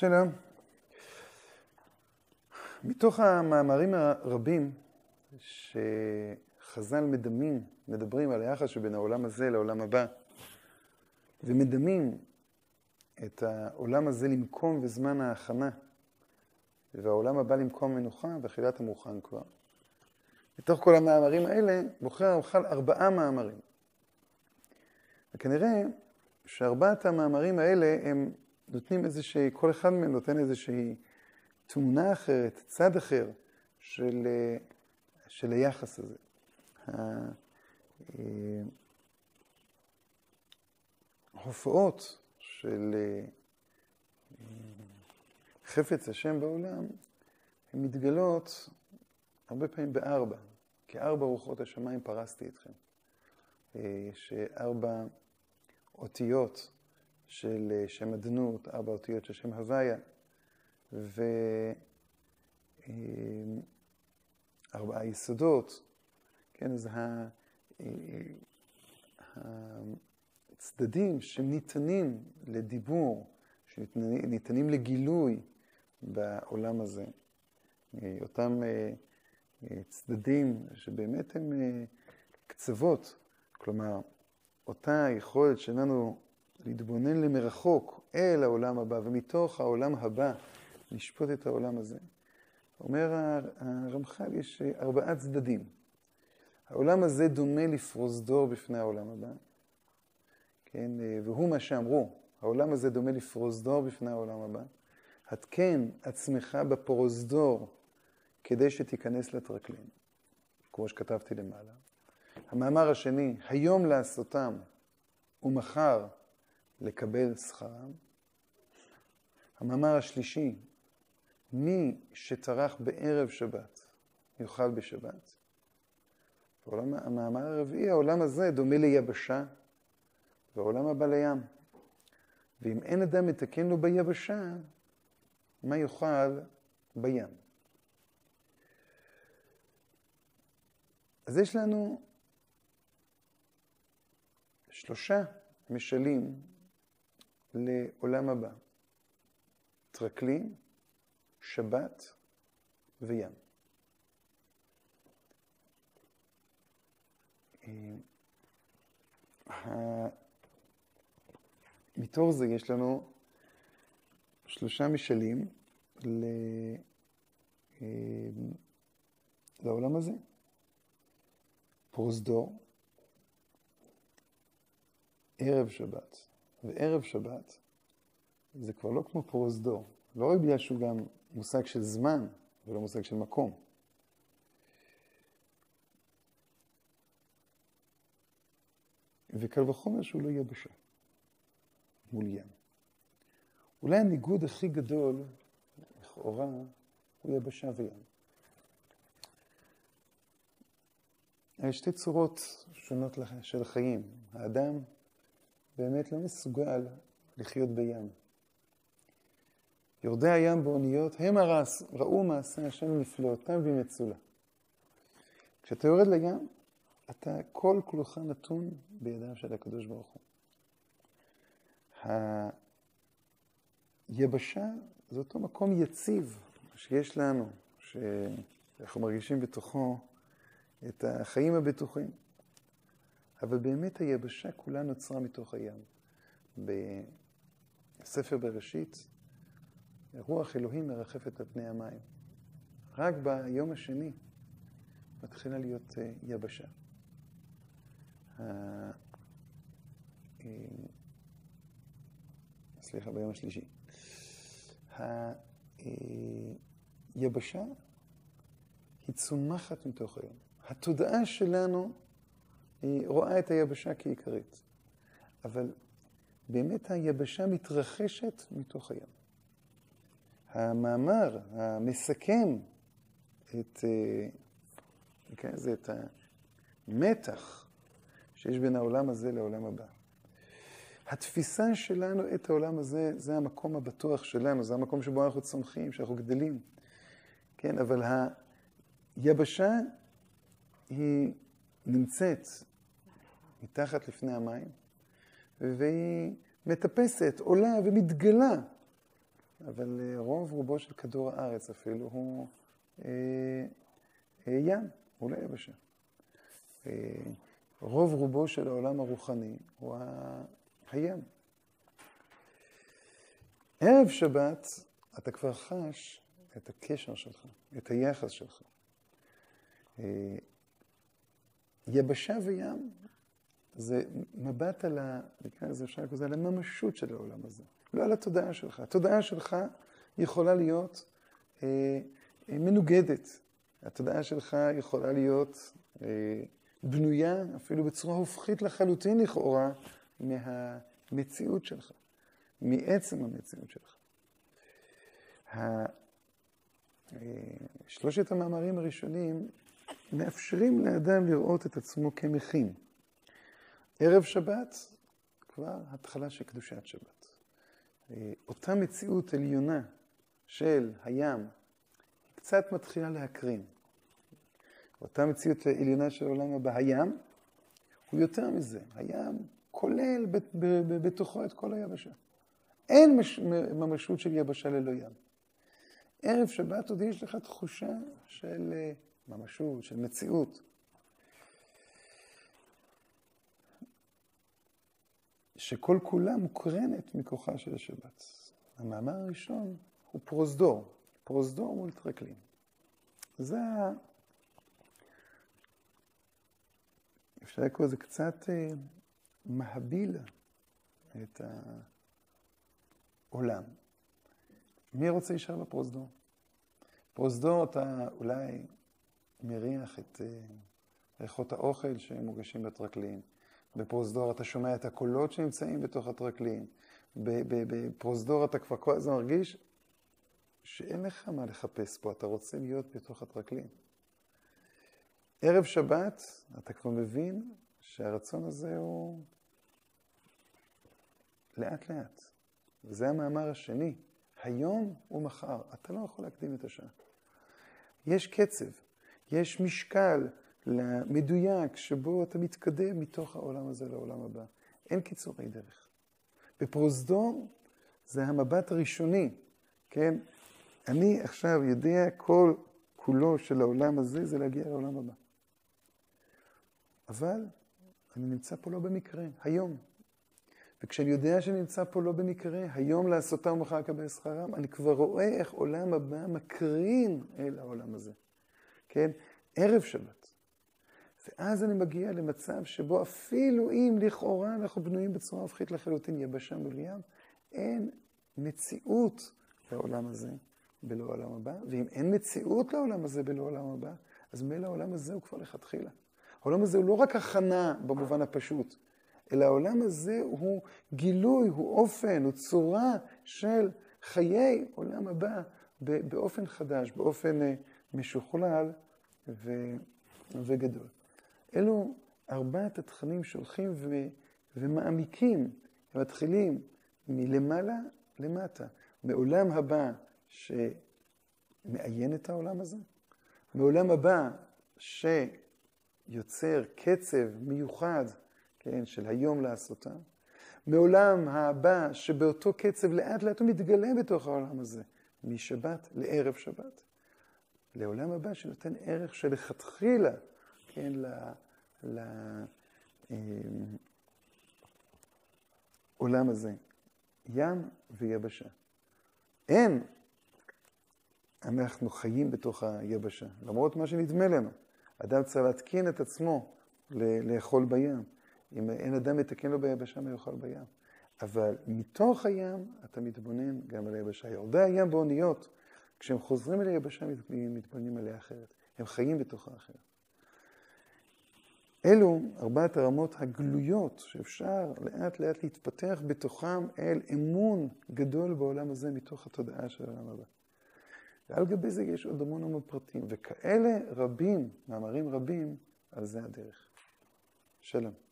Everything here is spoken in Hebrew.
שלום. מתוך המאמרים הרבים שחז"ל מדמים, מדברים על היחס שבין העולם הזה לעולם הבא, ומדמים את העולם הזה למקום וזמן ההכנה, והעולם הבא למקום מנוחה ואכילת המוכן כבר. מתוך כל המאמרים האלה בוחר הרמח"ל ארבעה מאמרים. וכנראה שארבעת המאמרים האלה הם נותנים איזושהי, כל אחד מהם נותן איזושהי תמונה אחרת, צד אחר של, של היחס הזה. ההופעות של חפץ השם בעולם, הן מתגלות הרבה פעמים בארבע. כארבע רוחות השמיים פרסתי אתכם. יש ארבע אותיות של שם אדנות, ארבע אותיות של שם הוויה, וארבעה יסודות, כן, אז הצדדים שניתנים לדיבור, שניתנים לגילוי בעולם הזה, אותם צדדים שבאמת הם קצוות, כלומר, אותה יכולת שלנו להתבונן למרחוק אל העולם הבא, ומתוך העולם הבא לשפוט את העולם הזה. אומר הרמח"ל, יש ארבעה צדדים. העולם הזה דומה לפרוזדור בפני העולם הבא, כן, והוא מה שאמרו, העולם הזה דומה לפרוזדור בפני העולם הבא. התקן עצמך בפרוזדור כדי שתיכנס לטרקלין, כמו שכתבתי למעלה. המאמר השני, היום לעשותם ומחר לקבל שכרם. המאמר השלישי, מי שטרח בערב שבת יאכל בשבת. העולם, המאמר הרביעי, העולם הזה דומה ליבשה והעולם הבא לים. ואם אין אדם מתקן לו ביבשה, מה יאכל בים? אז יש לנו שלושה משלים לעולם הבא. טרקלין, שבת וים. מתוך זה יש לנו שלושה משלים לעולם הזה. פרוזדור, ערב שבת. וערב שבת זה כבר לא כמו פרוזדור. לא רק בגלל שהוא גם מושג של זמן ולא מושג של מקום. וקל וחומר שהוא לא יבשה מול ים. אולי הניגוד הכי גדול, לכאורה, הוא יבשה וים. יש שתי צורות שונות של חיים. האדם באמת לא מסוגל לחיות בים. יורדי הים באוניות, הם הרס, ראו מעשה השם נפלאותיו במצולה. כשאתה יורד לים, אתה כל כולך נתון בידיו של הקדוש ברוך הוא. היבשה זה אותו מקום יציב שיש לנו, שאנחנו מרגישים בתוכו את החיים הבטוחים. אבל באמת היבשה כולה נוצרה מתוך הים. בספר בראשית, רוח אלוהים מרחפת על פני המים. רק ביום השני מתחילה להיות uh, יבשה. Uh, uh, סליחה, ביום השלישי. היבשה היא צומחת מתוך היום. התודעה שלנו היא רואה את היבשה כעיקרית. אבל באמת היבשה מתרחשת מתוך הים. המאמר המסכם את, כן, זה את המתח שיש בין העולם הזה לעולם הבא. התפיסה שלנו את העולם הזה, זה המקום הבטוח שלנו, זה המקום שבו אנחנו צומחים, שאנחנו גדלים. כן, אבל היבשה היא נמצאת מתחת לפני המים, והיא מטפסת, עולה ומתגלה אבל אה, רוב רובו של כדור הארץ אפילו הוא אה, אה, ים, הוא לא יבשה. אה, רוב רובו של העולם הרוחני הוא. הים. ערב שבת אתה כבר חש את הקשר שלך, את היחס שלך. אה, יבשה וים זה מבט על ה... נקרא לזה, אפשר לקרוא לזה, על הממשות של העולם הזה. לא על התודעה שלך. התודעה שלך יכולה להיות אה, אה, מנוגדת. התודעה שלך יכולה להיות אה, בנויה אפילו בצורה הופכית לחלוטין לכאורה מהמציאות שלך, מעצם המציאות שלך. אה, שלושת המאמרים הראשונים מאפשרים לאדם לראות את עצמו כמכין. ערב שבת, כבר התחלה של קדושת שבת. אה, אותה מציאות עליונה של הים, קצת מתחילה להקרין. אותה מציאות עליונה של העולם הבא, הים, הוא יותר מזה. הים כולל בתוכו את כל היבשה. אין מש, ממשות של יבשה ללא ים. ערב שבת עוד יש לך תחושה של אה, ממשות, של מציאות. שכל כולה מוקרנת מכוחה של השבת. המאמר הראשון הוא פרוזדור, פרוזדור מול טרקלין. זה ה... אפשר לקרוא לזה קצת אה, מהביל את העולם. מי רוצה להישאר בפרוזדור? פרוזדור אתה אולי מריח את אה, ריחות האוכל שמוגשים בטרקלין. בפרוזדור אתה שומע את הקולות שנמצאים בתוך הטרקלין. בפרוזדור אתה כבר כל הזמן מרגיש שאין לך מה לחפש פה, אתה רוצה להיות בתוך הטרקלין. ערב שבת אתה כבר מבין שהרצון הזה הוא לאט לאט. וזה המאמר השני, היום ומחר, אתה לא יכול להקדים את השעה. יש קצב, יש משקל, למדויק שבו אתה מתקדם מתוך העולם הזה לעולם הבא. אין קיצורי דרך. בפרוזדור זה המבט הראשוני, כן? אני עכשיו יודע כל כולו של העולם הזה זה להגיע לעולם הבא. אבל אני נמצא פה לא במקרה, היום. וכשאני יודע שאני נמצא פה לא במקרה, היום לעשותם ומחר לקבל שכרם, אני כבר רואה איך עולם הבא מקרין אל העולם הזה. כן? ערב שבת. ואז אני מגיע למצב שבו אפילו אם לכאורה אנחנו בנויים בצורה הופכית לחלוטין יבשה מול ים, אין מציאות לעולם הזה בלא העולם הבא, ואם אין מציאות לעולם הזה בלא העולם הבא, אז מילא העולם הזה הוא כבר לכתחילה. העולם הזה הוא לא רק הכנה במובן הפשוט, אלא העולם הזה הוא גילוי, הוא אופן, הוא צורה של חיי עולם הבא באופן חדש, באופן אה, משוכלל וגדול. אלו ארבעת התכנים שהולכים ו... ומעמיקים, מתחילים מלמעלה למטה, מעולם הבא שמעיין את העולם הזה, מעולם הבא שיוצר קצב מיוחד, כן, של היום לעשותם, מעולם הבא שבאותו קצב לאט לאט הוא מתגלה בתוך העולם הזה, משבת לערב שבת, לעולם הבא שנותן ערך שלכתחילה כן, לעולם אה, הזה, ים ויבשה. אין, אנחנו חיים בתוך היבשה, למרות מה שנדמה לנו. אדם צריך להתקין את עצמו לאכול בים. אם אין אדם מתקן לו ביבשה, מה יאכל בים? אבל מתוך הים אתה מתבונן גם על היבשה. יורדי הים באוניות, כשהם חוזרים אל היבשה, מתבוננים עליה אחרת. הם חיים בתוכה אחרת. אלו ארבעת הרמות הגלויות שאפשר לאט לאט להתפתח בתוכם אל אמון גדול בעולם הזה מתוך התודעה של העולם הבא. ועל גבי זה יש עוד המון המון פרטים, וכאלה רבים, מאמרים רבים, על זה הדרך. שלום.